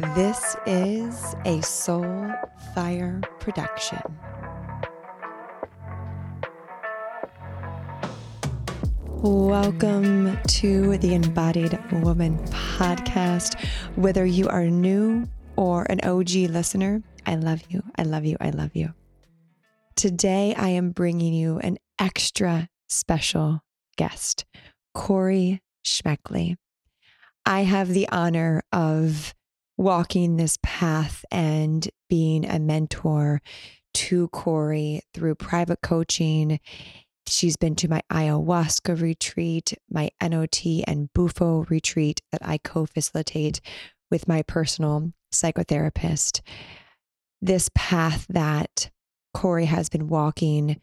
This is a Soul Fire production. Welcome to the Embodied Woman podcast. Whether you are new or an OG listener, I love you. I love you. I love you. Today, I am bringing you an extra special guest, Cori Schmeeckle. I have the honor of walking this path and being a mentor to Cori through private coaching. She's been to my ayahuasca retreat, my NOT and Bufo retreat that I co facilitate with my personal psychotherapist. This path that Cori has been walking.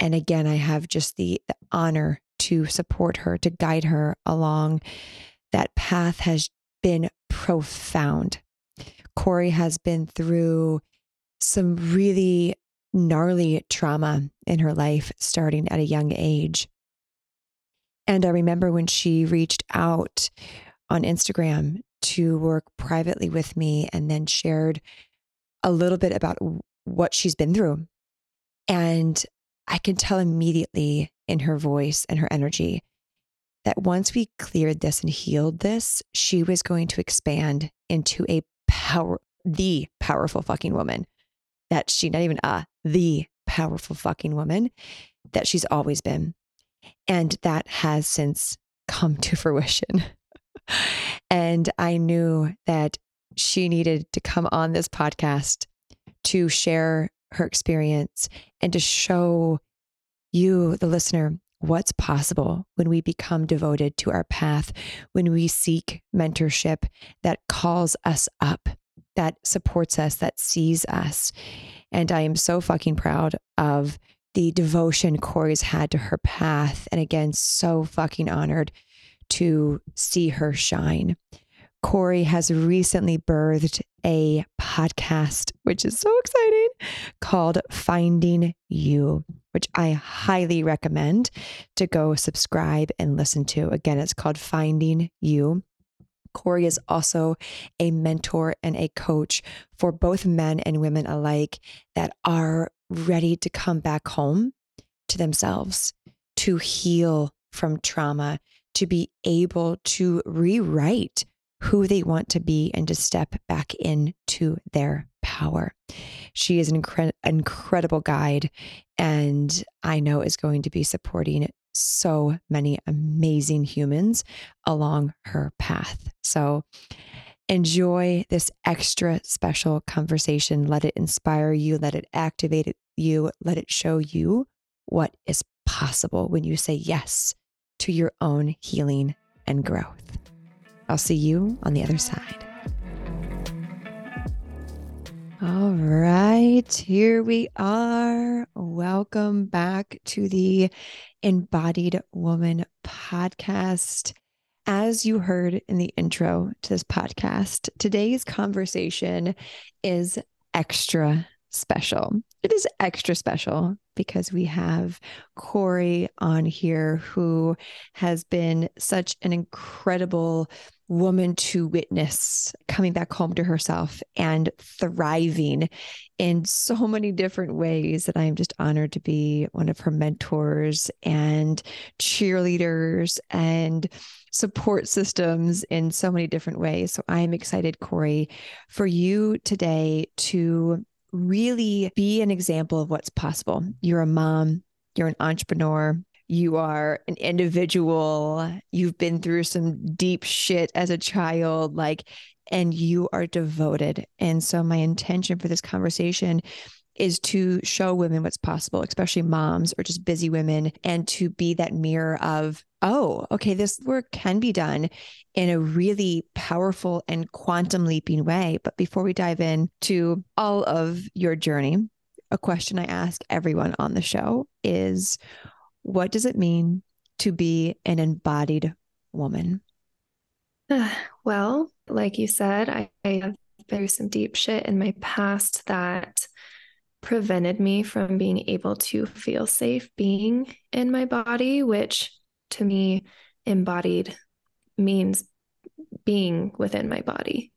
And again, I have just the, the honor to support her, to guide her along that path has been profound. Cori has been through some really gnarly trauma in her life starting at a young age. And I remember when she reached out on Instagram to work privately with me and then shared a little bit about what she's been through. And I can tell immediately in her voice and her energy that once we cleared this and healed this, she was going to expand into a power, the powerful fucking woman that she, not even a, the powerful fucking woman that she's always been. And that has since come to fruition. and I knew that she needed to come on this podcast to share her experience and to show you, the listener, what's possible when we become devoted to our path, when we seek mentorship that calls us up, that supports us, that sees us. And I am so fucking proud of the devotion Cori's had to her path. And again, so fucking honored to see her shine. Cori has recently birthed a podcast, which is so exciting, called Finding You, which I highly recommend to go subscribe and listen to. Again, it's called Finding You. Cori is also a mentor and a coach for both men and women alike that are ready to come back home to themselves, to heal from trauma, to be able to rewrite who they want to be and to step back into their power. She is an incre- incredible guide and I know is going to be supporting so many amazing humans along her path. So enjoy this extra special conversation. Let it inspire you, let it activate you, let it show you what is possible when you say yes to your own healing and growth. I'll see you on the other side. All right, here we are. Welcome back to the Embodied Woman podcast. As you heard in the intro to this podcast, today's conversation is extra special. It is extra special because we have Cori on here who has been such an incredible woman to witness coming back home to herself and thriving in so many different ways that I am just honored to be one of her mentors and cheerleaders and support systems in so many different ways. So I am excited, Cori, for you today to really be an example of what's possible. You're a mom, you're an entrepreneur, you are an individual, you've been through some deep shit as a child, like, and you are devoted. And so, my intention for this conversation is to show women what's possible, especially moms or just busy women, and to be that mirror of, oh, okay, this work can be done in a really powerful and quantum leaping way. But before we dive into all of your journey, a question I ask everyone on the show is what does it mean to be an embodied woman? Well, like you said, I, I have been through some deep shit in my past that prevented me from being able to feel safe being in my body, which to me, embodied means being within my body,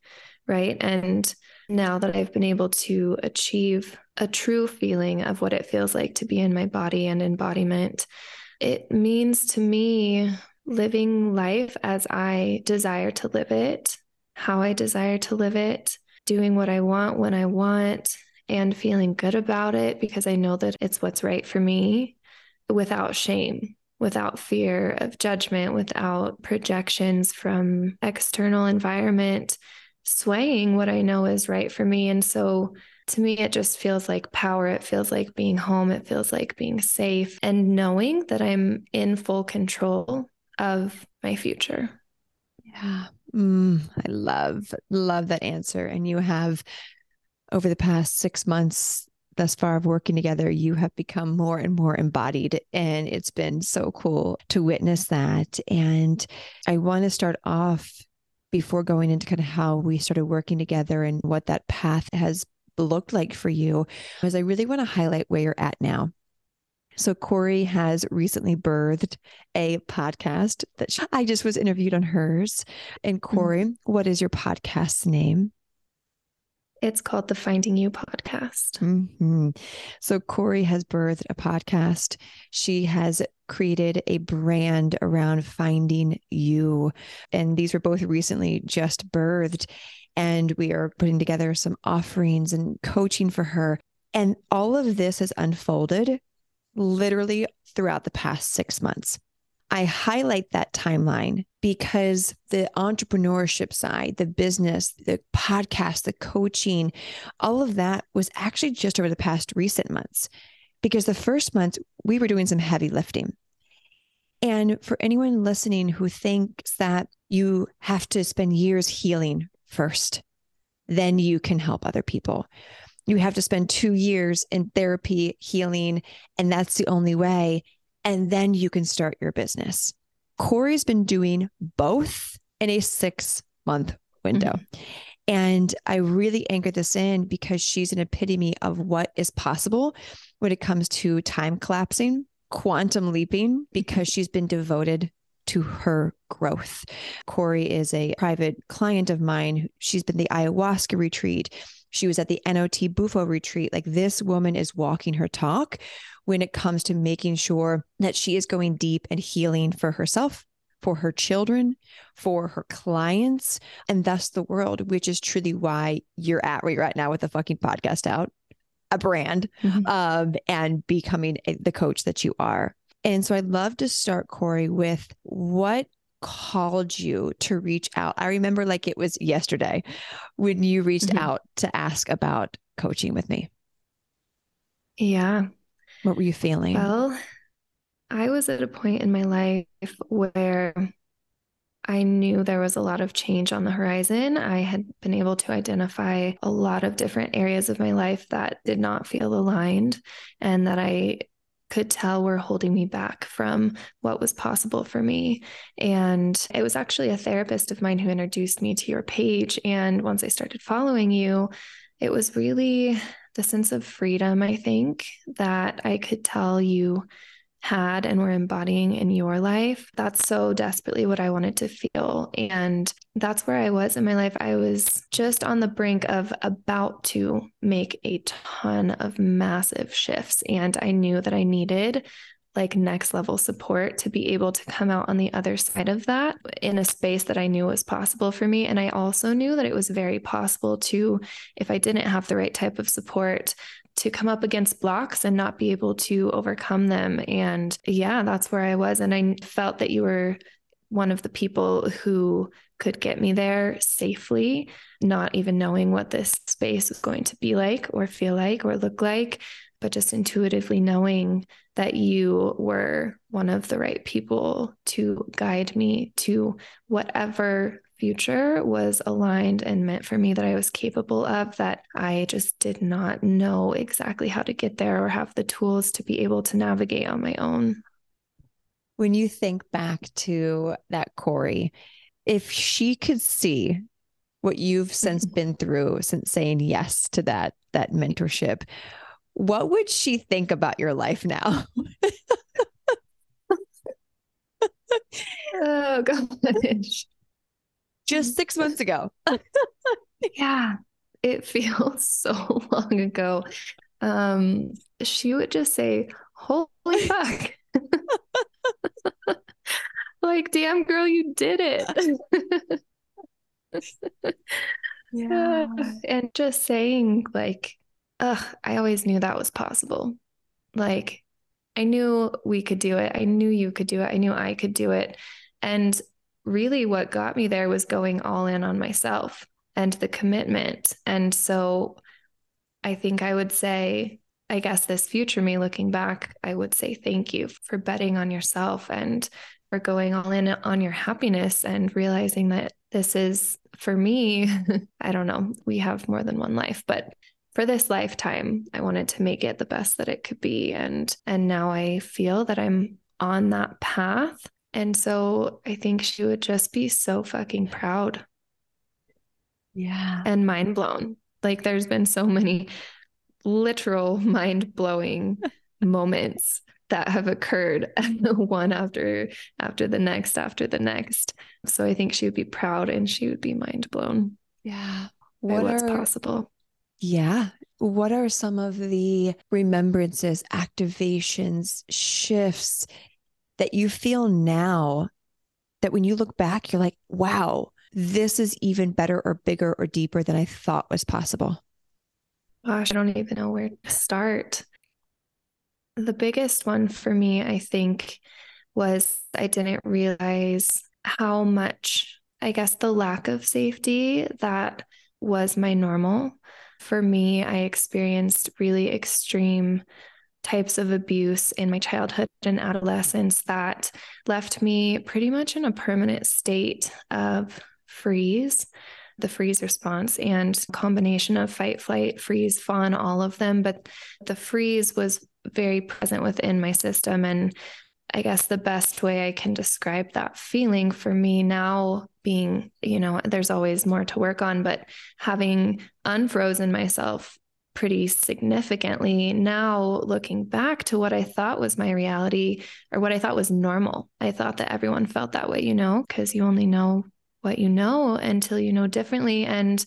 Right. And now that I've been able to achieve a true feeling of what it feels like to be in my body and embodiment, it means to me living life as I desire to live it, how I desire to live it, doing what I want when I want, and feeling good about it because I know that it's what's right for me without shame, without fear of judgment, without projections from external environment swaying what I know is right for me. And so to me, it just feels like power. It feels like being home. It feels like being safe and knowing that I'm in full control of my future. Yeah. Mm, I love, love that answer. And you have, over the past six months thus far of working together, you have become more and more embodied. And it's been so cool to witness that. And I want to start off before going into kind of how we started working together and what that path has looked like for you, is I really want to highlight where you're at now. So Cori has recently birthed a podcast that she, I just was interviewed on hers. And mm-hmm. Cori, mm-hmm. what is your podcast's name? It's called the Finding You podcast. Mm-hmm. So Cori has birthed a podcast. She has created a brand around finding you. And these were both recently just birthed. And we are putting together some offerings and coaching for her. And all of this has unfolded literally throughout the past six months. I highlight that timeline because the entrepreneurship side, the business, the podcast, the coaching, all of that was actually just over the past recent months. Because the first month we were doing some heavy lifting. And for anyone listening who thinks that you have to spend years healing first, then you can help other people. You have to spend two years in therapy, healing, and that's the only way and then you can start your business. Cori's been doing both in a six month window. Mm-hmm. And I really anchor this in because she's an epitome of what is possible when it comes to time collapsing, quantum leaping, because she's been devoted to her growth. Cori is a private client of mine. She's been the ayahuasca retreat. She was at the NOT Bufo retreat. Like this woman is walking her talk when it comes to making sure that she is going deep and healing for herself, for her children, for her clients, and thus the world, which is truly why you're at where you're at now with the fucking podcast out, a brand, mm-hmm. um, and becoming the coach that you are. And so I'd love to start, Cori, with what called you to reach out? I remember like it was yesterday when you reached mm-hmm. out to ask about coaching with me. Yeah. What were you feeling? Well, I was at a point in my life where I knew there was a lot of change on the horizon. I had been able to identify a lot of different areas of my life that did not feel aligned and that I could tell were holding me back from what was possible for me. And it was actually a therapist of mine who introduced me to your page. And once I started following you, it was really the sense of freedom, I think, that I could tell you had and were embodying in your life. That's so desperately what I wanted to feel. And that's where I was in my life. I was just on the brink of about to make a ton of massive shifts. And I knew that I needed like next level support to be able to come out on the other side of that in a space that I knew was possible for me. And I also knew that it was very possible to, if I didn't have the right type of support, to come up against blocks and not be able to overcome them. And yeah, that's where I was. And I felt that you were one of the people who could get me there safely, not even knowing what this space was going to be like or feel like or look like, but just intuitively knowing that you were one of the right people to guide me to whatever future was aligned and meant for me that I was capable of, that I just did not know exactly how to get there or have the tools to be able to navigate on my own. When you think back to that Cori, if she could see what you've since mm-hmm. been through since saying yes to that that mentorship, what would she think about your life now? oh gosh just six months ago. yeah, it feels so long ago. Um, she would just say, Holy fuck. like, damn girl, you did it. yeah. And just saying, like, ugh, I always knew that was possible. Like, I knew we could do it. I knew you could do it. I knew I could do it. And really, what got me there was going all in on myself and the commitment. And so I think I would say, I guess this future me looking back, I would say thank you for betting on yourself and for going all in on your happiness and realizing that this is for me. I don't know, we have more than one life, but for this lifetime, I wanted to make it the best that it could be. And and now I feel that I'm on that path. And so I think she would just be so fucking proud. Yeah. And mind blown. Like there's been so many literal mind blowing moments that have occurred one after after the next after the next. So I think she would be proud and she would be mind blown. Yeah. What what's are, possible. Yeah. What are some of the remembrances, activations, shifts that you feel now that when you look back, you're like, wow, this is even better or bigger or deeper than I thought was possible? Gosh, I don't even know where to start. The biggest one for me, I think, was I didn't realize how much, I guess, the lack of safety that was my normal. For me, I experienced really extreme types of abuse in my childhood and adolescence that left me pretty much in a permanent state of freeze the freeze response and combination of fight flight freeze fawn all of them. But the freeze was very present within my system. And i guess the best way i can describe that feeling for me now being you know there's always more to work on but having unfrozen myself pretty significantly now looking back to what i thought was my reality or what i thought was normal i thought that everyone felt that way you know because you only know what you know until you know differently. And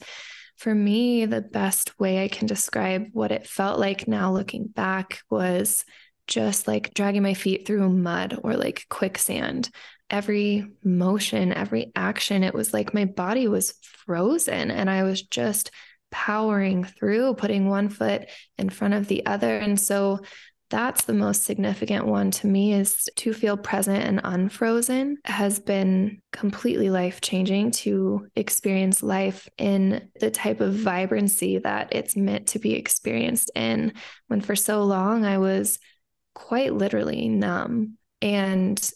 for me, the best way I can describe what it felt like now looking back was just like dragging my feet through mud or like quicksand. Every motion, every action, it was like my body was frozen and I was just powering through, putting one foot in front of the other. And so that's the most significant one to me is to feel present and unfrozen has been completely life changing to experience life in the type of vibrancy that it's meant to be experienced in when for so long I was quite literally numb and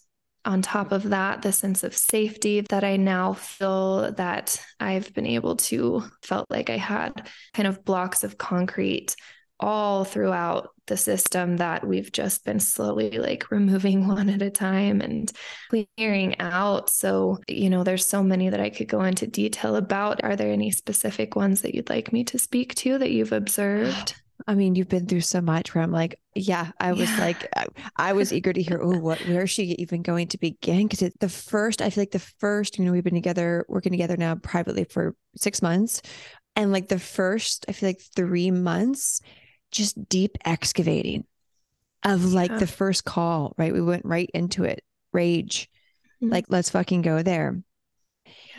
on top of that the sense of safety that i now feel that i've been able to felt like i had kind of blocks of concrete all throughout the system that we've just been slowly like removing one at a time and clearing out. So, you know, there's so many that I could go into detail about. Are there any specific ones that you'd like me to speak to that you've observed? I mean, you've been through so much where I'm like, yeah, I was yeah. like, I, I, was eager to hear, oh, what, where is she even going to begin? Because the first, I feel like the first, you know, we've been together, working together now privately for six months. And like the first, I feel like three months, just deep excavating of like yeah. the first call, right? We went right into it. Rage. Mm-hmm. Like, let's fucking go there.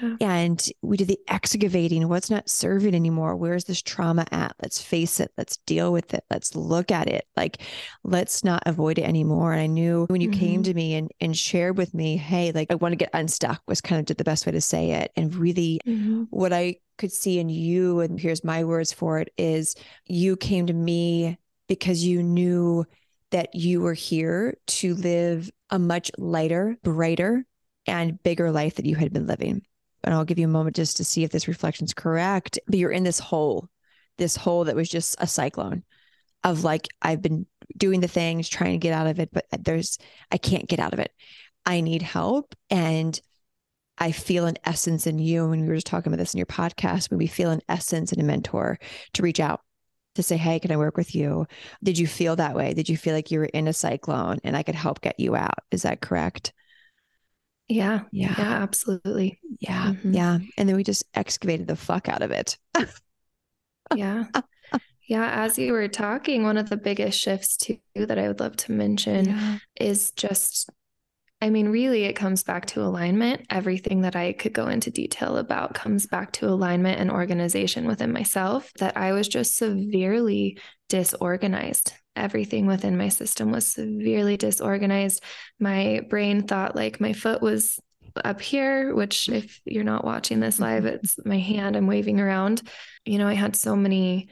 Yeah. And we did the excavating. What's not serving anymore? Where's this trauma at? Let's face it. Let's deal with it. Let's look at it. Like, let's not avoid it anymore. And I knew when you mm-hmm. came to me and, and shared with me, hey, like, I want to get unstuck was kind of the best way to say it. And really, mm-hmm. what I could see in you, and here's my words for it, is you came to me because you knew that you were here to live a much lighter, brighter, and bigger life that you had been living. And I'll give you a moment just to see if this reflection is correct. But you're in this hole, this hole that was just a cyclone of like, I've been doing the things, trying to get out of it, but there's, I can't get out of it. I need help. And I feel an essence in you. And we were just talking about this in your podcast, when we feel an essence in a mentor to reach out to say, Hey, can I work with you? Did you feel that way? Did you feel like you were in a cyclone and I could help get you out? Is that correct? Yeah. Yeah. Yeah, absolutely. Yeah. Mhm. Yeah. And then we just excavated the fuck out of it. Yeah. Yeah. As you were talking, one of the biggest shifts too that I would love to mention Yeah. is just, I mean, really, it comes back to alignment. Everything that I could go into detail about comes back to alignment and organization within myself. That I was just severely disorganized. Everything within my system was severely disorganized. My brain thought like my foot was up here, which, if you're not watching this mm-hmm. live, it's my hand I'm waving around. You know, I had so many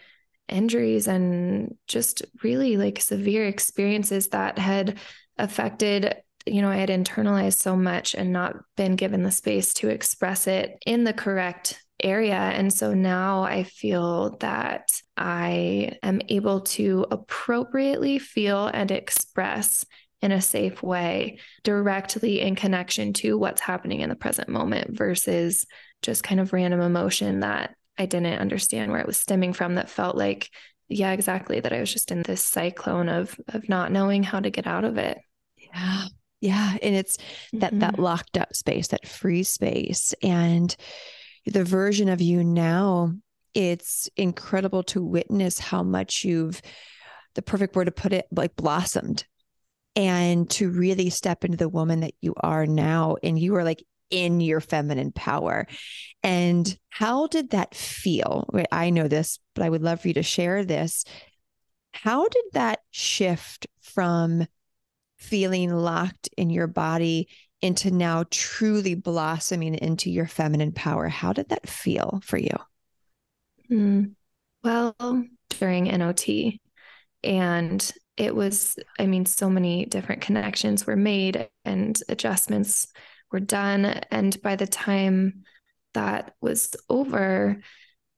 injuries and just really like severe experiences that had affected you know i had internalized so much and not been given the space to express it in the correct area and so now i feel that i am able to appropriately feel and express in a safe way directly in connection to what's happening in the present moment versus just kind of random emotion that I didn't understand where it was stemming from that felt like yeah exactly that I was just in this cyclone of of not knowing how to get out of it. Yeah. Yeah. And it's that that Mhm. locked up space, that free space. And the version of you now, it's incredible to witness how much you've the perfect word to put it, like blossomed. And to really step into the woman that you are now. And you are like in your feminine power. And how did that feel? I know this, but I would love for you to share this. How did that shift from feeling locked in your body into now truly blossoming into your feminine power? How did that feel for you? Mm. Well, during NOT, and it was, I mean, so many different connections were made and adjustments were done. And by the time that was over,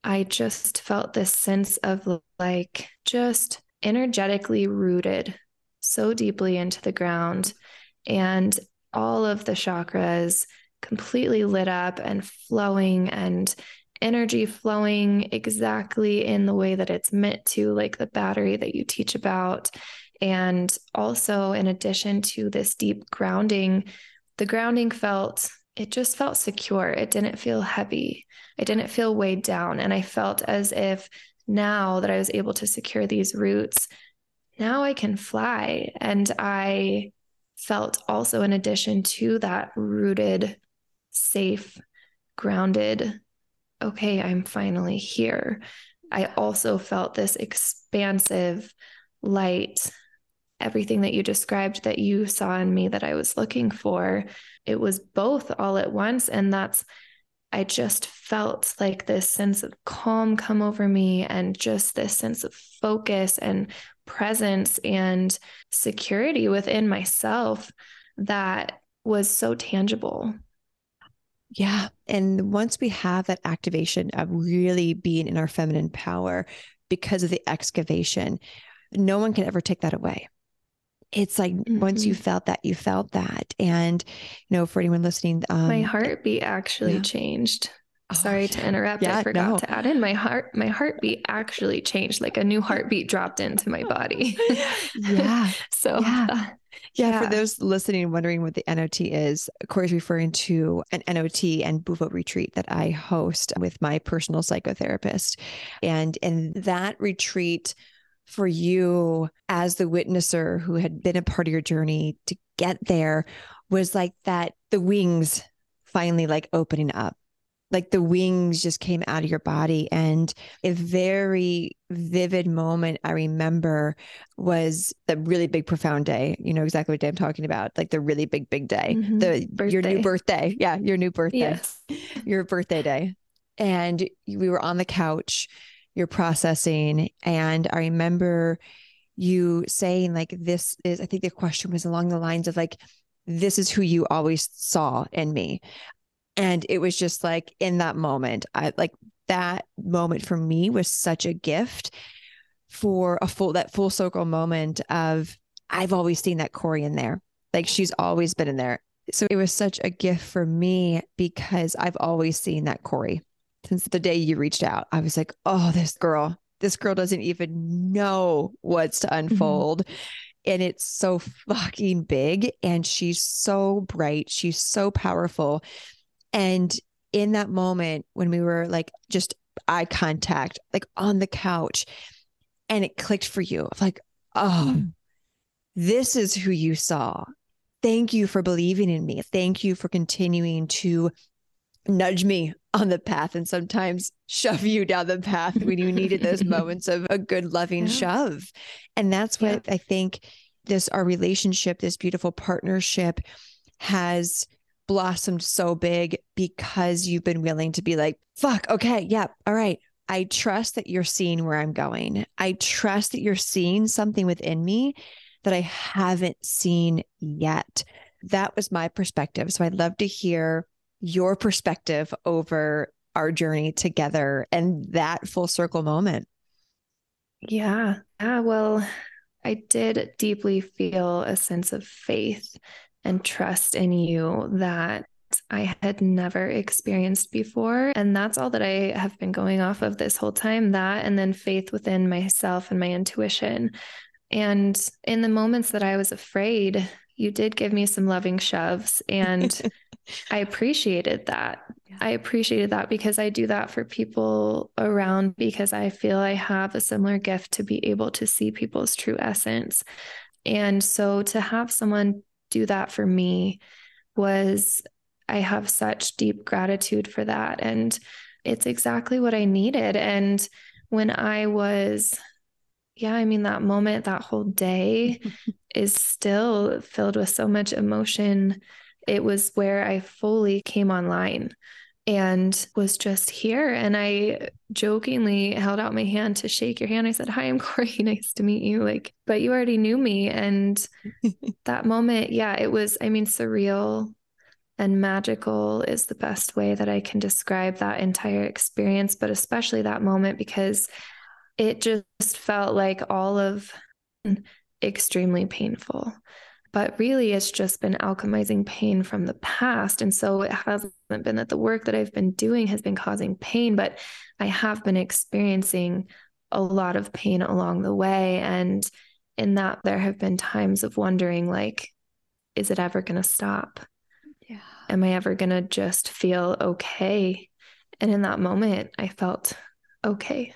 I just felt this sense of like just energetically rooted so deeply into the ground. And all of the chakras completely lit up and flowing and energy flowing exactly in the way that it's meant to, like the battery that you teach about. And also, in addition to this deep grounding, the grounding felt, it just felt secure. It didn't feel heavy. I didn't feel weighed down. And I felt as if now that I was able to secure these roots, now I can fly. And I felt also, in addition to that rooted, safe, grounded, okay, I'm finally here. I also felt this expansive light, everything that you described that you saw in me that I was looking for. It was both all at once. And that's, I just felt like this sense of calm come over me and just this sense of focus and presence and security within myself that was so tangible. Yeah. And once we have that activation of really being in our feminine power because of the excavation, no one can ever take that away. It's like mm-hmm. once you felt that, you felt that. And, you know, for anyone listening, um, my heartbeat actually yeah. changed. Oh, Sorry to interrupt. Yeah, I forgot no. to add in my heart. My heartbeat actually changed. Like a new heartbeat dropped into my body. yeah. so yeah. Uh, yeah. yeah. For those listening, wondering what the NOT is, Cori's referring to an NOT and Bufo retreat that I host with my personal psychotherapist. And in that retreat, for you as the witnesser who had been a part of your journey to get there was like that the wings finally like opening up. Like the wings just came out of your body. And a very vivid moment i remember was the really big profound day. You know exactly what day i'm talking about. Like the really big big day. Mm-hmm. the birthday. your new birthday. Yeah your new birthday. Yes. your birthday day. And we were on the couch you're processing and i remember you saying like this is i think the question was along the lines of like this is who you always saw in me and it was just like in that moment, I like that moment for me was such a gift for a full, that full circle moment of I've always seen that Cori in there. Like she's always been in there. So it was such a gift for me because I've always seen that Cori since the day you reached out. I was like, oh, this girl, this girl doesn't even know what's to unfold. Mm-hmm. and it's so fucking big and she's so bright she's so powerful and in that moment when we were like just eye contact like on the couch and it clicked for you like oh mm. this is who you saw thank you for believing in me thank you for continuing to nudge me on the path and sometimes shove you down the path when you needed those moments of a good loving yeah. shove. And that's what yeah. i think this our relationship this beautiful partnership has blossomed so big because you've been willing to be like fuck okay yeah all right. I trust that you're seeing where i'm going. I trust that you're seeing something within me that i haven't seen yet. That was my perspective. So i'd love to hear your perspective over our journey together and that full circle moment. Yeah. Yeah. Well, I did deeply feel a sense of faith and trust in you that I had never experienced before. And that's all that I have been going off of this whole time that, and then faith within myself and my intuition. And in the moments that I was afraid, you did give me some loving shoves. And I appreciated that. I appreciated that because I do that for people around because I feel I have a similar gift to be able to see people's true essence. And so to have someone do that for me was, I have such deep gratitude for that. And it's exactly what I needed. And when I was, yeah, I mean, that moment, that whole day is still filled with so much emotion it was where I fully came online and was just here. And I jokingly held out my hand to shake your hand. I said, Hi, I'm Cori. Nice to meet you. Like, but you already knew me. And that moment, yeah, it was, I mean, surreal and magical is the best way that I can describe that entire experience, but especially that moment because it just felt like all of extremely painful. But really it's just been alchemizing pain from the past. And so it hasn't been that the work that i've been doing has been causing pain but i have been experiencing a lot of pain along the way. And in that there have been times of wondering like is it ever going to stop? Yeah. Am i ever going to just feel okay? And in that moment i felt okay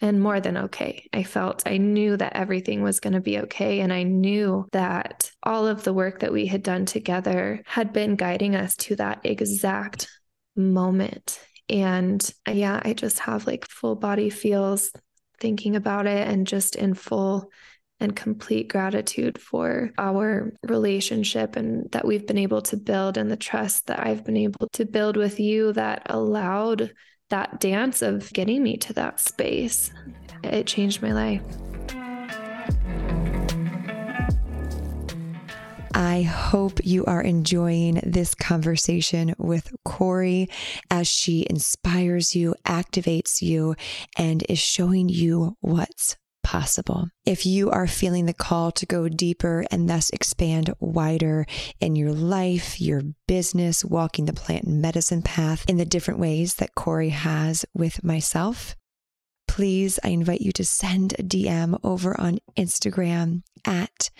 and more than okay. I felt I knew that everything was going to be okay. And I knew that all of the work that we had done together had been guiding us to that exact moment. And uh, yeah, I just have like full body feels thinking about it and just in full and complete gratitude for our relationship and that we've been able to build and the trust that I've been able to build with you that allowed that dance of getting me to that space. It changed my life. I hope you are enjoying this conversation with Cori as she inspires you, activates you, and is showing you what's possible. If you are feeling the call to go deeper and thus expand wider in your life, your business, walking the plant medicine path in the different ways that Cori has with myself, please, I invite you to send a DM over on Instagram at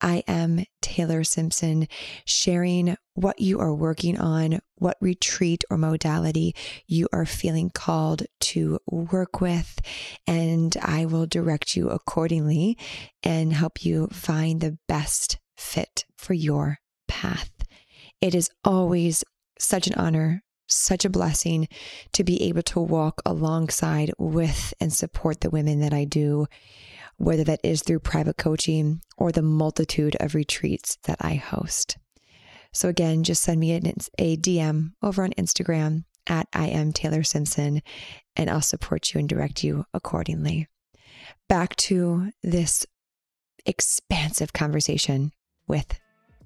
I am Taylor Simpson, sharing what you are working on, what retreat or modality you are feeling called to work with, and I will direct you accordingly and help you find the best fit for your path. It is always such an honor such a blessing to be able to walk alongside with and support the women that I do, whether that is through private coaching or the multitude of retreats that I host. So, again, just send me an, a DM over on Instagram at I am Taylor Simpson, and I'll support you and direct you accordingly. Back to this expansive conversation with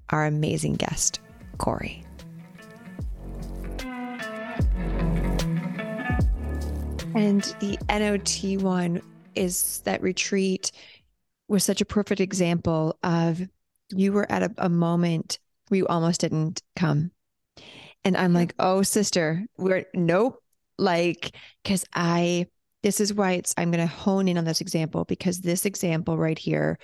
our amazing guest, Cori. And the NOT one is that retreat was such a perfect example of you were at a, a moment you almost didn't come. And I'm like, oh, sister, we're nope. Like, because I, this is why it's, I'm going to hone in on this example because this example right here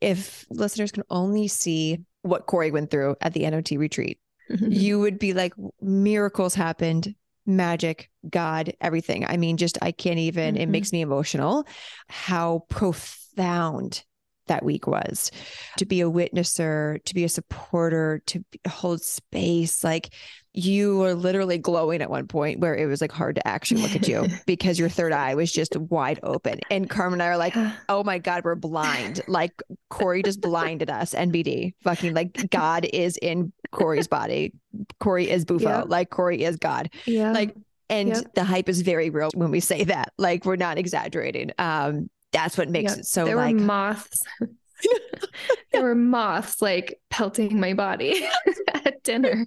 if listeners can only see what Cori went through at the NOT retreat, you would be like, miracles happened, magic, God, everything. I mean, just I can't even, mm-hmm. it makes me emotional how profound that week was to be a witnesser, to be a supporter, to hold space. Like you were literally glowing at one point where it was like hard to actually look at you because your third eye was just wide open. And Carmen and I are like, oh my God, we're blind. Like Cori just blinded us. NBD. Fucking like God is in Cori's body. Cori is Bufo. Yep. Like Cori is God. Yeah. Like, and yep. the hype is very real when we say that. Like we're not exaggerating. Um, that's what makes yep. it so there like were moths. there were moths like pelting my body at dinner.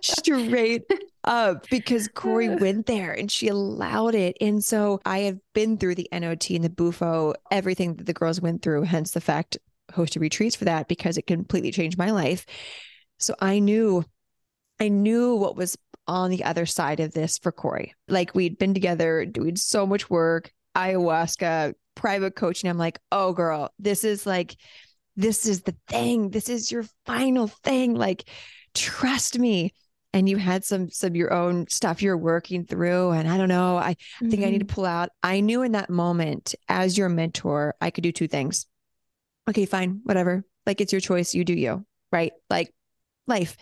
Straight up because Cori uh. went there and she allowed it. And so I have been through the NOT and the Bufo, everything that the girls went through, hence the fact hosted retreats for that because it completely changed my life. So I knew, I knew what was on the other side of this for Cori. Like we'd been together doing so much work, ayahuasca, private coaching. I'm like, oh, girl, this is like, this is the thing. This is your final thing. Like, trust me. And you had some some your own stuff you're working through. And I don't know. I mm-hmm. think I need to mm-hmm. pull out. I knew in that moment, as your mentor, I could do two things. Okay, fine, whatever. Like it's your choice. You do you, right? Like life.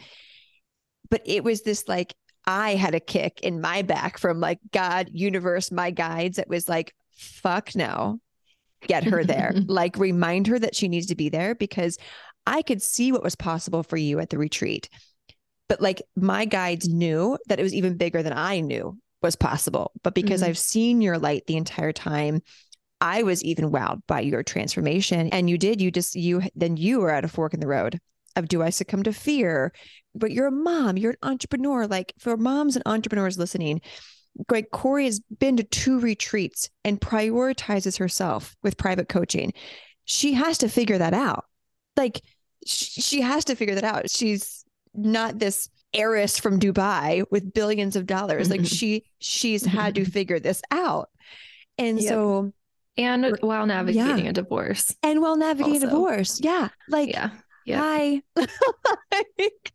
But it was this like I had a kick in my back from like God, universe, my guides. It was like, fuck no, get her there. like remind her that she needs to be there because I could see what was possible for you at the retreat. But like my guides knew that it was even bigger than I knew was possible. But because mm-hmm. I've seen your light the entire time, I was even wowed by your transformation. And you did, you just, you, then you were at a fork in the road of do I succumb to fear? But you're a mom, you're an entrepreneur. Like for moms and entrepreneurs listening, Greg Cori has been to two retreats and prioritizes herself with private coaching. She has to figure that out. Like she has to figure that out. She's not this heiress from Dubai with billions of dollars. Like mm-hmm. she she's mm-hmm. had to figure this out. And yep. so and while navigating yeah. a divorce. And while navigating a divorce. Yeah. Like yeah. Yeah. Hi. like,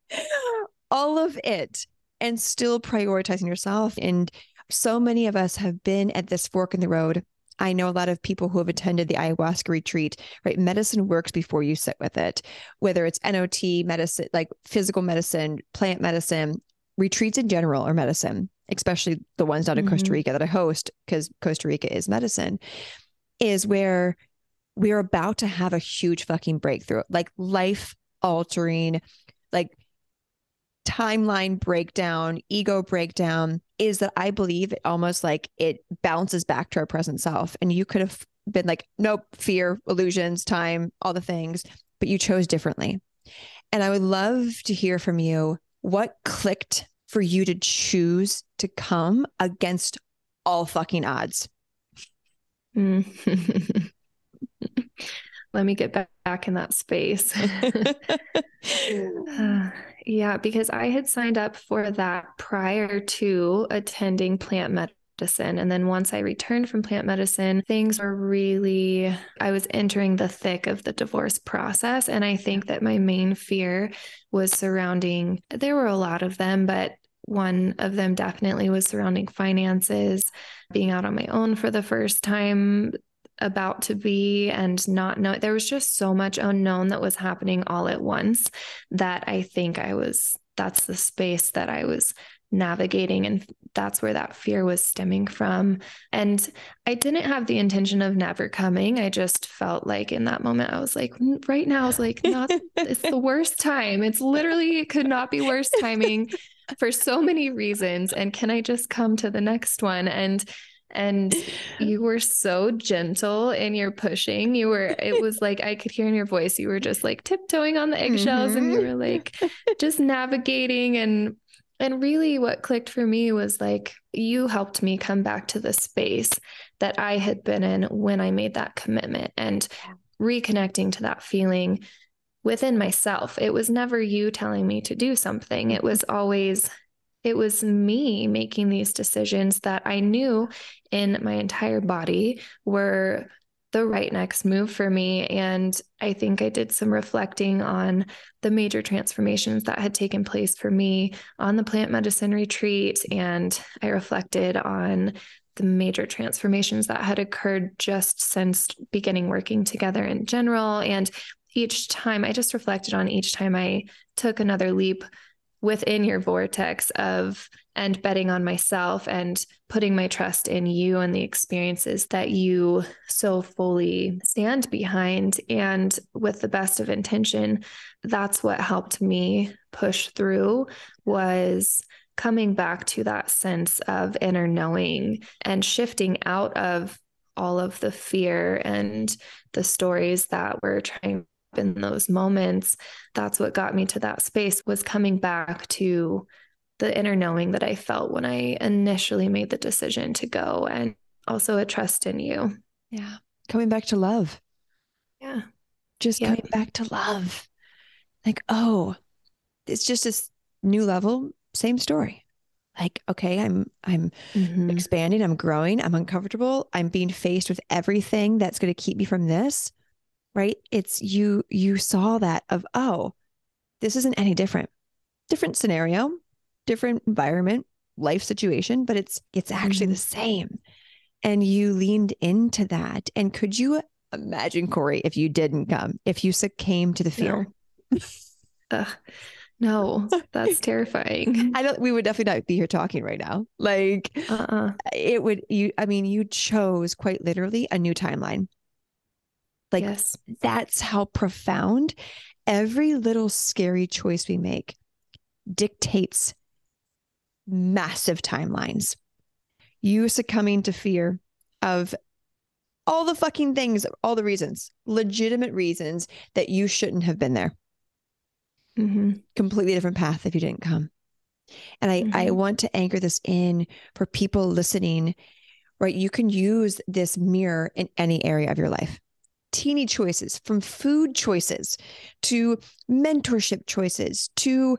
all of it and still prioritizing yourself. And so many of us have been at this fork in the road. I know a lot of people who have attended the ayahuasca retreat, right? Medicine works before you sit with it, whether it's NOT, medicine, like physical medicine, plant medicine, retreats in general or medicine, especially the ones down in mm-hmm. Costa Rica that I host, because Costa Rica is medicine, is where we're about to have a huge fucking breakthrough, like life altering, like timeline breakdown, ego breakdown is that I believe it almost like it bounces back to our present self. And you could have been like, nope, fear, illusions, time, all the things, but you chose differently. And I would love to hear from you what clicked for you to choose to come against all fucking odds. Mm. Let me get back in that space. uh, yeah, because I had signed up for that prior to attending plant medicine. And then once I returned from plant medicine, things were really, I was entering the thick of the divorce process. And I think that my main fear was surrounding, there were a lot of them, but one of them definitely was surrounding finances, being out on my own for the first time, about to be and not know there was just so much unknown that was happening all at once that I think I was that's the space that I was navigating and that's where that fear was stemming from. And I didn't have the intention of never coming. I just felt like in that moment I was like right now is like not it's the worst time. It's literally it could not be worse timing for so many reasons. And can I just come to the next one? And and you were so gentle in your pushing. You were, it was like I could hear in your voice, you were just like tiptoeing on the eggshells mm-hmm. and you mm-hmm. were like just navigating and and really what clicked for me was like you helped me come back to the space that I had been in when I made that commitment and reconnecting to that feeling within myself. It was never you telling me to do something. It was always it was me making these decisions that I knew in my entire body were the right next move for me. And I think I did some reflecting on the major transformations that had taken place for me on the plant medicine retreat. And I reflected on the major transformations that had occurred just since beginning working together in general. And each time I just reflected on each time I took another leap within your vortex of and betting on myself and putting my trust in you and the experiences that you so fully stand behind. And with the best of intention that's what helped me push through was coming back to that sense of inner knowing and shifting out of all of the fear and the stories that we're trying in those moments that's what got me to that space was coming back to the inner knowing that I felt when I initially made the decision to go and also a trust in you. Yeah. Coming back to love. Yeah. Just yep. coming back to love. Like, oh, it's just this new level, same story. Like, okay, I'm I'm mm-hmm. expanding, I'm growing, I'm uncomfortable, I'm being faced with everything that's going to keep me from this right? It's you, you saw that of, oh, this isn't any different. Different scenario, different environment, life situation, but it's it's actually mm-hmm. the same. And you leaned into that. And could you imagine, Cori, if you didn't come, if you succumbed to the fear? No. Ugh. No, that's terrifying. I don't. We would definitely not be here talking right now. Like, uh-uh. it would. You. I mean, you chose quite literally a new timeline. Like yes. that's how profound every little scary choice we make dictates massive timelines. You succumbing to fear of all the fucking things, all the reasons, legitimate reasons that you shouldn't have been there. Mm-hmm. Completely different path if you didn't come. And I, mm-hmm. I want to anchor this in for people listening, right? You can use this mirror in any area of your life teeny choices from food choices to mentorship choices to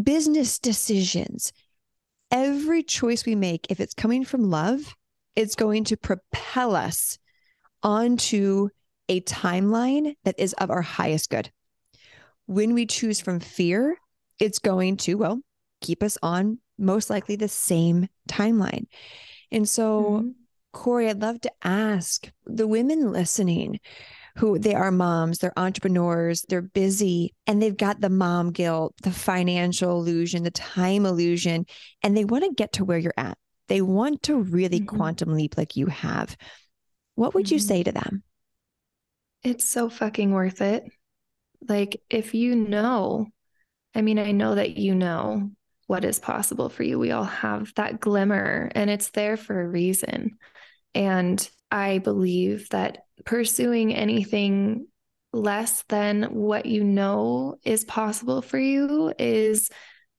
business decisions. Every choice we make, if it's coming from love, it's going to propel us onto a timeline that is of our highest good. When we choose from fear, it's going to, well, keep us on most likely the same timeline. And so mm-hmm. Cori, I'd love to ask the women listening who they are moms, they're entrepreneurs, they're busy, and they've got the mom guilt, the financial illusion, the time illusion, and they want to get to where you're at. They want to really mm-hmm. quantum leap like you have. What would mm-hmm. you say to them? It's so fucking worth it. Like, if you know, I mean, I know that you know what is possible for you. We all have that glimmer, and it's there for a reason. And I believe that pursuing anything less than what you know is possible for you is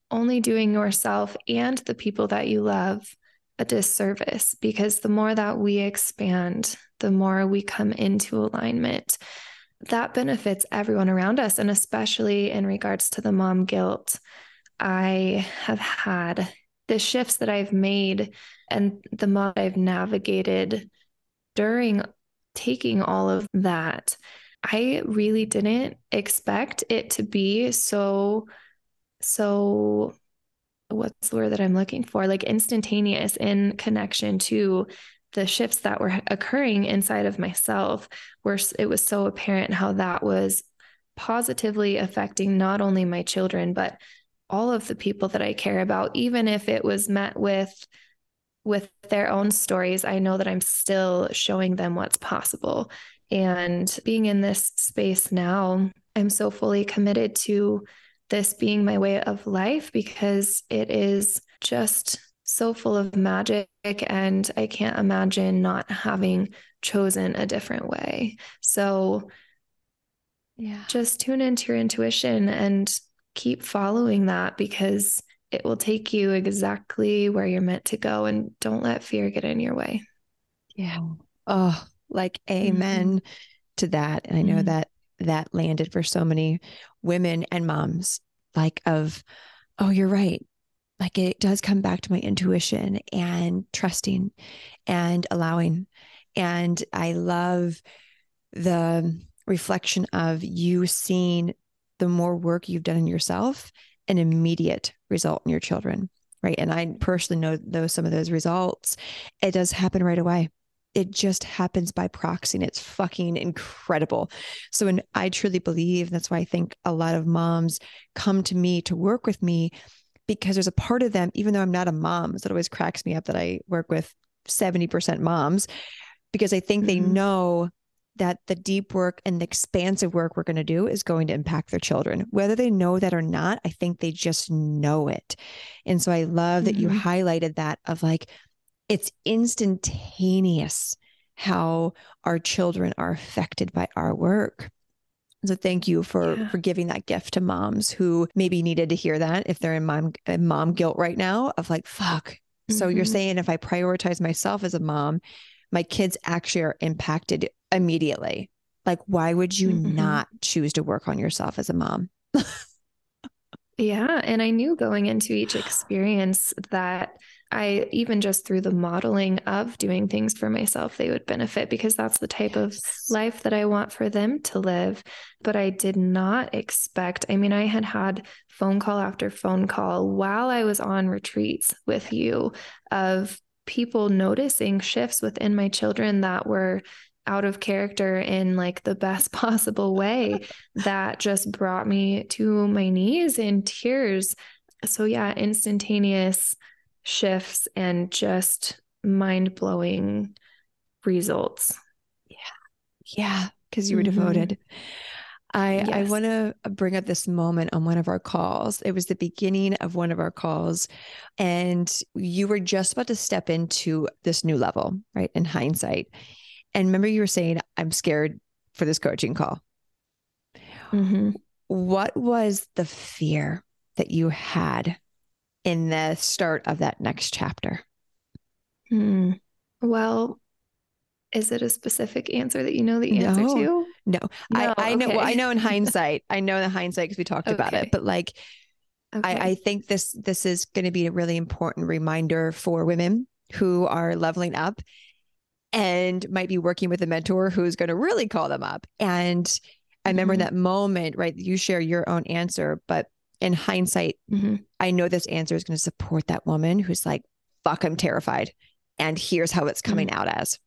only doing yourself and the people that you love a disservice because the more that we expand, the more we come into alignment. That benefits everyone around us. And especially in regards to the mom guilt, I have had the shifts that I've made and the mode I've navigated during taking all of that. I really didn't expect it to be so, so what's the word that I'm looking for? Like instantaneous in connection to the shifts that were occurring inside of myself, where it was so apparent how that was positively affecting not only my children, but all of the people that I care about, even if it was met with with their own stories, I know that I'm still showing them what's possible. And being in this space now, I'm so fully committed to this being my way of life because it is just so full of magic. And I can't imagine not having chosen a different way. So, yeah, just tune into your intuition and keep following that because it will take you exactly where you're meant to go and don't let fear get in your way. Yeah. Oh, like amen mm-hmm. to that. And I know mm-hmm. that that landed for so many women and moms like of oh, you're right. Like it does come back to my intuition and trusting and allowing. And I love the reflection of you seeing the more work you've done in yourself, an immediate result in your children. Right. And I personally know those some of those results. It does happen right away. It just happens by proxy and it's fucking incredible. So, and I truly believe that's why I think a lot of moms come to me to work with me because there's a part of them, even though I'm not a mom, so it always cracks me up that I work with 70% moms because I think mm-hmm. they know that the deep work and the expansive work we're going to do is going to impact their children. Whether they know that or not, I think they just know it. And so I love that mm-hmm. you highlighted that of like, it's instantaneous how our children are affected by our work. So thank you for yeah. for giving that gift to moms who maybe needed to hear that if they're in mom in mom guilt right now of like fuck. Mm-hmm. So you're mm-hmm. saying if I prioritize myself as a mom, my kids actually are impacted immediately. Like, why would you mm-hmm. not choose to work on yourself as a mom? yeah. And I knew going into each experience that I, even just through the modeling of doing things for myself, they would benefit because that's the type yes. of life that I want for them to live. But I did not expect, I mean, I had had phone call after phone call while I was on retreats with you of people noticing shifts within my children that were out of character in like the best possible way that just brought me to my knees in tears. So, yeah, instantaneous shifts and just mind blowing results. Yeah. Yeah. Cause you were mm-hmm. devoted. I, yes. I want to bring up this moment on one of our calls. It was the beginning of one of our calls, and you were just about to step into this new level, right? In hindsight. And remember, you were saying, I'm scared for this coaching call. Mm-hmm. What was the fear that you had in the start of that next chapter? Hmm. Well, is it a specific answer that you know the answer no, to? No, no I, I know. Well, I know in hindsight. I know in hindsight because we talked okay. about it. But like, okay. I, I think this this is going to be a really important reminder for women who are leveling up and might be working with a mentor who's going to really call them up. And I remember mm-hmm. in that moment, right? You share your own answer, but in hindsight, mm-hmm. I know this answer is going to support that woman who's like, fuck, I'm terrified. And here's how it's coming mm-hmm. out as.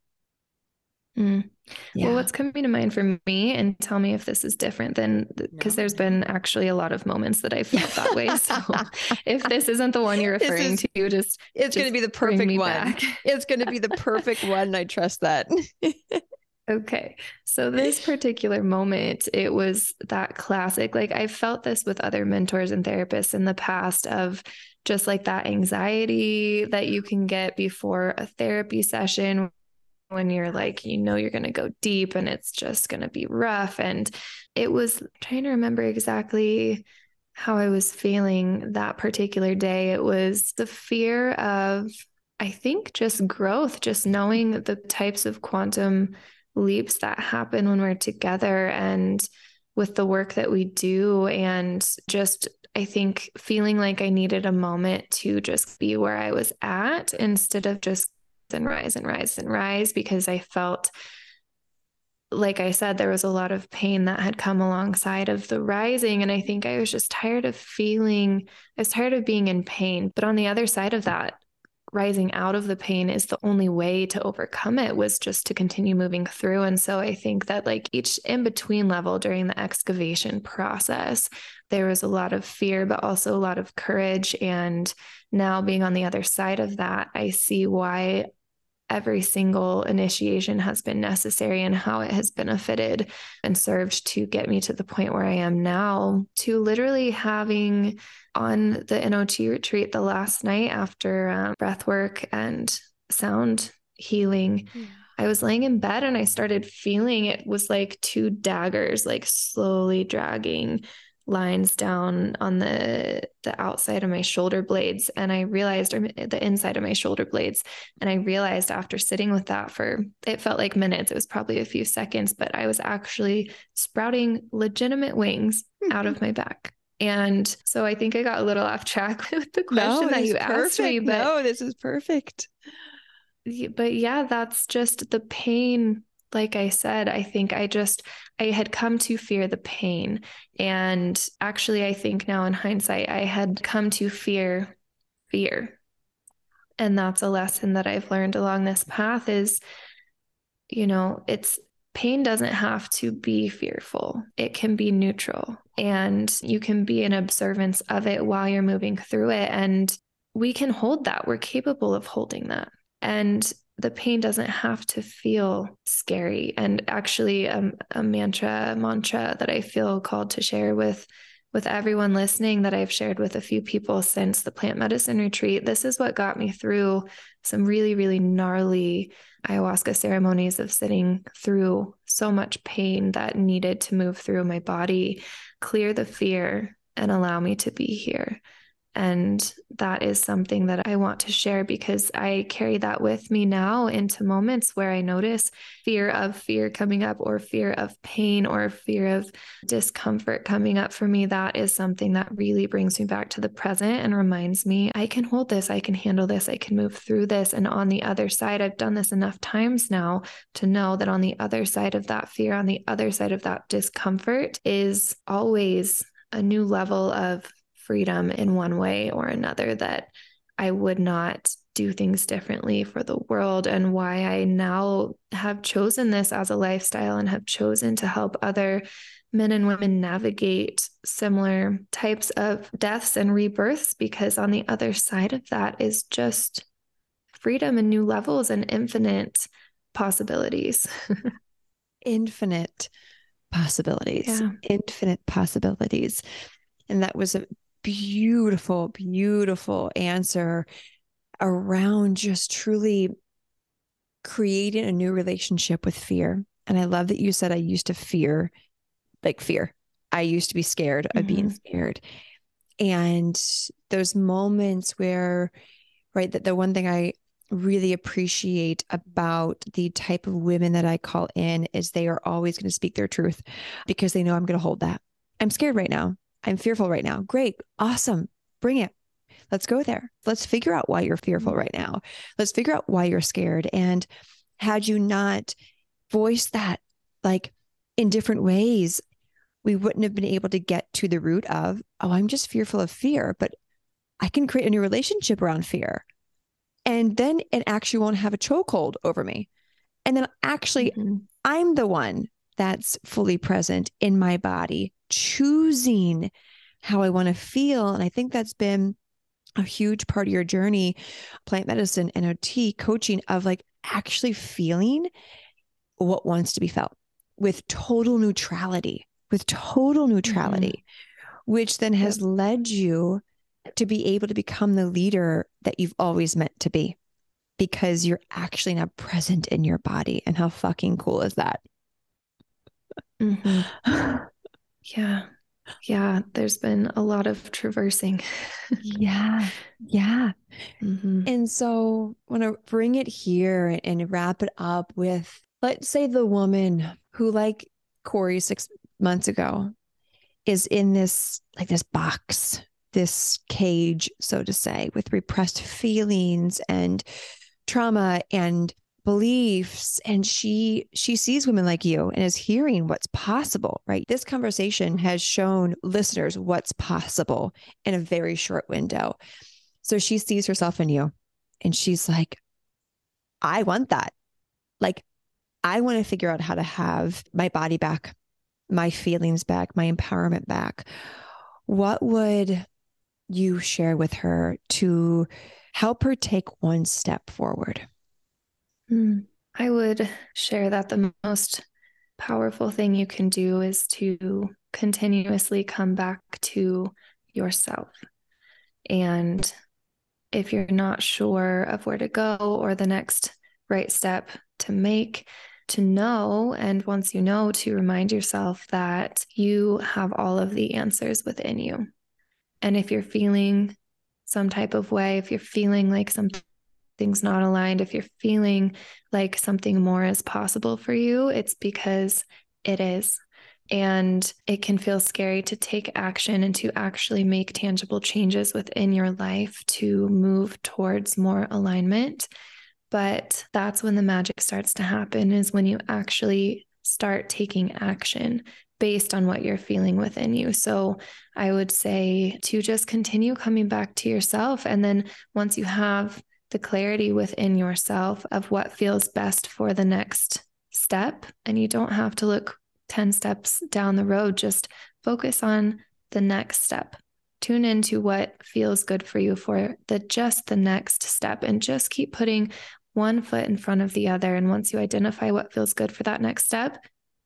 Mm. Yeah. Well, what's coming to mind for me, and tell me if this is different than because no. there's been actually a lot of moments that I felt that way. So if this isn't the one you're referring is, to, just it's going to be the perfect one. Back. It's going to be the perfect one. I trust that. okay. So this particular moment, it was that classic. Like I felt this with other mentors and therapists in the past of just like that anxiety that you can get before a therapy session when you're like, you know, you're going to go deep and it's just going to be rough. And it was trying to remember exactly how I was feeling that particular day. It was the fear of, I think, just growth, just knowing the types of quantum leaps that happen when we're together and with the work that we do. And just, I think, feeling like I needed a moment to just be where I was at instead of just and rise and rise and rise because I felt like I said, there was a lot of pain that had come alongside of the rising. And I think I was just tired of feeling, I was tired of being in pain. But on the other side of that, rising out of the pain is the only way to overcome it was just to continue moving through. And so I think that, like, each in between level during the excavation process, there was a lot of fear, but also a lot of courage. And now being on the other side of that, I see why every single initiation has been necessary and how it has benefited and served to get me to the point where I am now, to literally having on the NOT retreat the last night after um, breath work and sound healing. Yeah. I was laying in bed and I started feeling it was like two daggers, like slowly dragging lines down on the the outside of my shoulder blades and i realized or the inside of my shoulder blades and i realized after sitting with that for it felt like minutes it was probably a few seconds but i was actually sprouting legitimate wings mm-hmm. out of my back and so i think i got a little off track with the question no, that you perfect. asked me but no this is perfect but yeah that's just the pain like I said, I think I just I had come to fear the pain. And actually I think now in hindsight, I had come to fear fear. And that's a lesson that I've learned along this path is you know, it's pain doesn't have to be fearful. It can be neutral and you can be in observance of it while you're moving through it and we can hold that. We're capable of holding that. And the pain doesn't have to feel scary. And actually, um, a mantra, mantra that I feel called to share with with everyone listening that I've shared with a few people since the plant medicine retreat. This is what got me through some really, really gnarly ayahuasca ceremonies of sitting through so much pain that needed to move through my body, clear the fear, and allow me to be here. And that is something that I want to share because I carry that with me now into moments where I notice fear of fear coming up, or fear of pain, or fear of discomfort coming up for me. That is something that really brings me back to the present and reminds me I can hold this, I can handle this, I can move through this. And on the other side, I've done this enough times now to know that on the other side of that fear, on the other side of that discomfort, is always a new level of freedom in one way or another that I would not do things differently for the world and why I now have chosen this as a lifestyle and have chosen to help other men and women navigate similar types of deaths and rebirths because on the other side of that is just freedom and new levels and infinite possibilities. infinite possibilities. Yeah. Infinite possibilities. And that was a beautiful, beautiful answer around just truly creating a new relationship with fear. And I love that you said I used to fear, like fear. I used to be scared of mm-hmm. being scared. And those moments where, right, that the one thing I really appreciate about the type of women that I call in is they are always going to speak their truth because they know I'm going to hold that. I'm scared right now. I'm fearful right now. Great. Awesome. Bring it. Let's go there. Let's figure out why you're fearful right now. Let's figure out why you're scared. And had you not voiced that like in different ways, we wouldn't have been able to get to the root of, oh, I'm just fearful of fear, but I can create a new relationship around fear. And then it actually won't have a chokehold over me. And then actually, mm-hmm. I'm the one that's fully present in my body, choosing how I want to feel. And I think that's been a huge part of your journey, plant medicine, NOT, coaching of like actually feeling what wants to be felt with total neutrality, with total neutrality, mm-hmm. which then has yep. led you to be able to become the leader that you've always meant to be because you're actually now present in your body. And how fucking cool is that? Mm-hmm. yeah. Yeah. There's been a lot of traversing. yeah. Yeah. Mm-hmm. And so I want to bring it here and wrap it up with let's say the woman who, like Cori six months ago, is in this like this box, this cage, so to say, with repressed feelings and trauma and beliefs and she she sees women like you and is hearing what's possible right? This conversation has shown listeners what's possible in a very short window. So she sees herself in you and she's like i want that. Like i want to figure out how to have my body back my feelings back my empowerment back. What would you share with her to help her take one step forward Hmm. I would share that the most powerful thing you can do is to continuously come back to yourself. And if you're not sure of where to go or the next right step to make, to know, and once you know, to remind yourself that you have all of the answers within you. And if you're feeling some type of way, if you're feeling like something something's not aligned, if you're feeling like something more is possible for you, it's because it is. And it can feel scary to take action and to actually make tangible changes within your life to move towards more alignment. But that's when the magic starts to happen, is when you actually start taking action based on what you're feeling within you. So I would say to just continue coming back to yourself. And then once you have the clarity within yourself of what feels best for the next step, and you don't have to look 10 steps down the road, just focus on the next step. Tune into what feels good for you for the just the next step and just keep putting one foot in front of the other. And once you identify what feels good for that next step,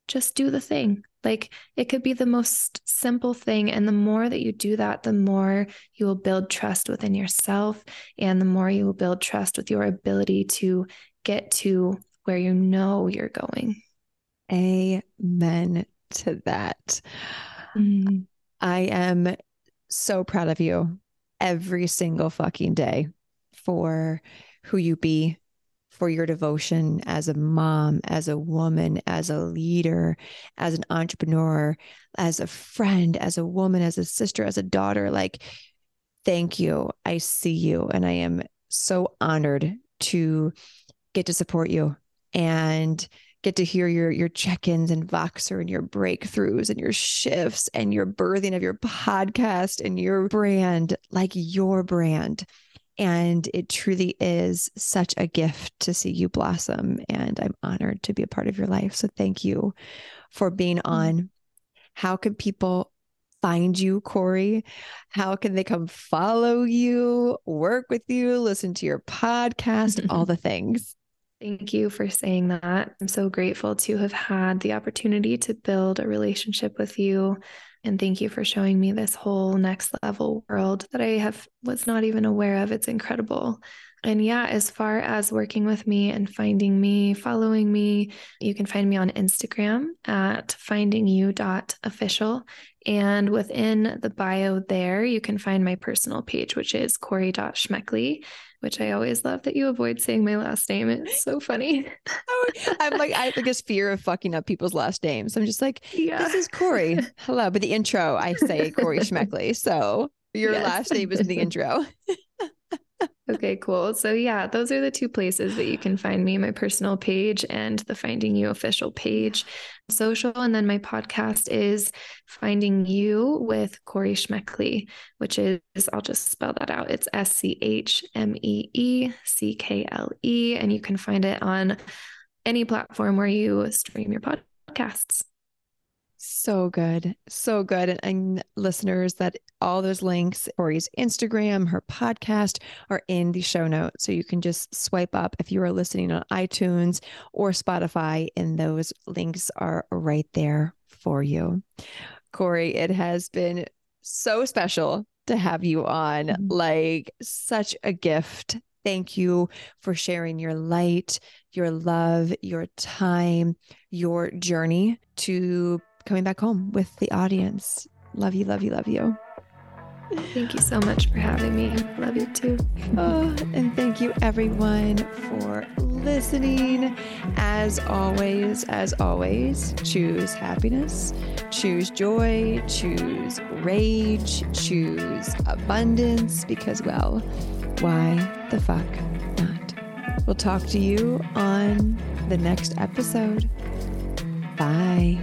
just do the thing. Like it could be the most simple thing. And the more that you do that, the more you will build trust within yourself. And the more you will build trust with your ability to get to where you know you're going. Amen to that. Mm. I am so proud of you every single fucking day for who you be, for your devotion as a mom, as a woman, as a leader, as an entrepreneur, as a friend, as a woman, as a sister, as a daughter. Like, thank you. I see you. And I am so honored to get to support you and get to hear your your check-ins and Voxer and your breakthroughs and your shifts and your birthing of your podcast and your brand, like your brand. And it truly is such a gift to see you blossom. And I'm honored to be a part of your life. So thank you for being on. How can people find you, Cori? How can they come follow you, work with you, listen to your podcast, all the things? Thank you for saying that. I'm so grateful to have had the opportunity to build a relationship with you and thank you for showing me this whole next level world that I have was not even aware of. It's incredible. And yeah, as far as working with me and finding me, following me, you can find me on Instagram at findingyou.official. And within the bio there, you can find my personal page, which is Cori.schmeeckle which I always love that you avoid saying my last name. It's so funny. Oh, I'm like, I have like this fear of fucking up people's last names. I'm just like, yeah. this is Cori. Hello. But the intro, I say Cori Schmeeckle. So your yes. last name is in the intro. Okay, cool. So, yeah, those are the two places that you can find me my personal page and the Finding You official page, social. And then my podcast is Finding You with Cori Schmeeckle, which is, I'll just spell that out. It's S C H M E E C K L E. And you can find it on any platform where you stream your podcasts. So good. So good. And, and, listeners, that all those links, Cori's Instagram, her podcast are in the show notes. So you can just swipe up if you are listening on iTunes or Spotify, and those links are right there for you. Cori, it has been so special to have you on. Mm-hmm. Like, such a gift. Thank you for sharing your light, your love, your time, your journey to coming back home with the audience. Love you, love you, love you. Thank you so much for having me. Love you too. Oh, and thank you everyone for listening. As always, as always, choose happiness, choose joy, choose rage, choose abundance because, well, why the fuck not? We'll talk to you on the next episode. Bye.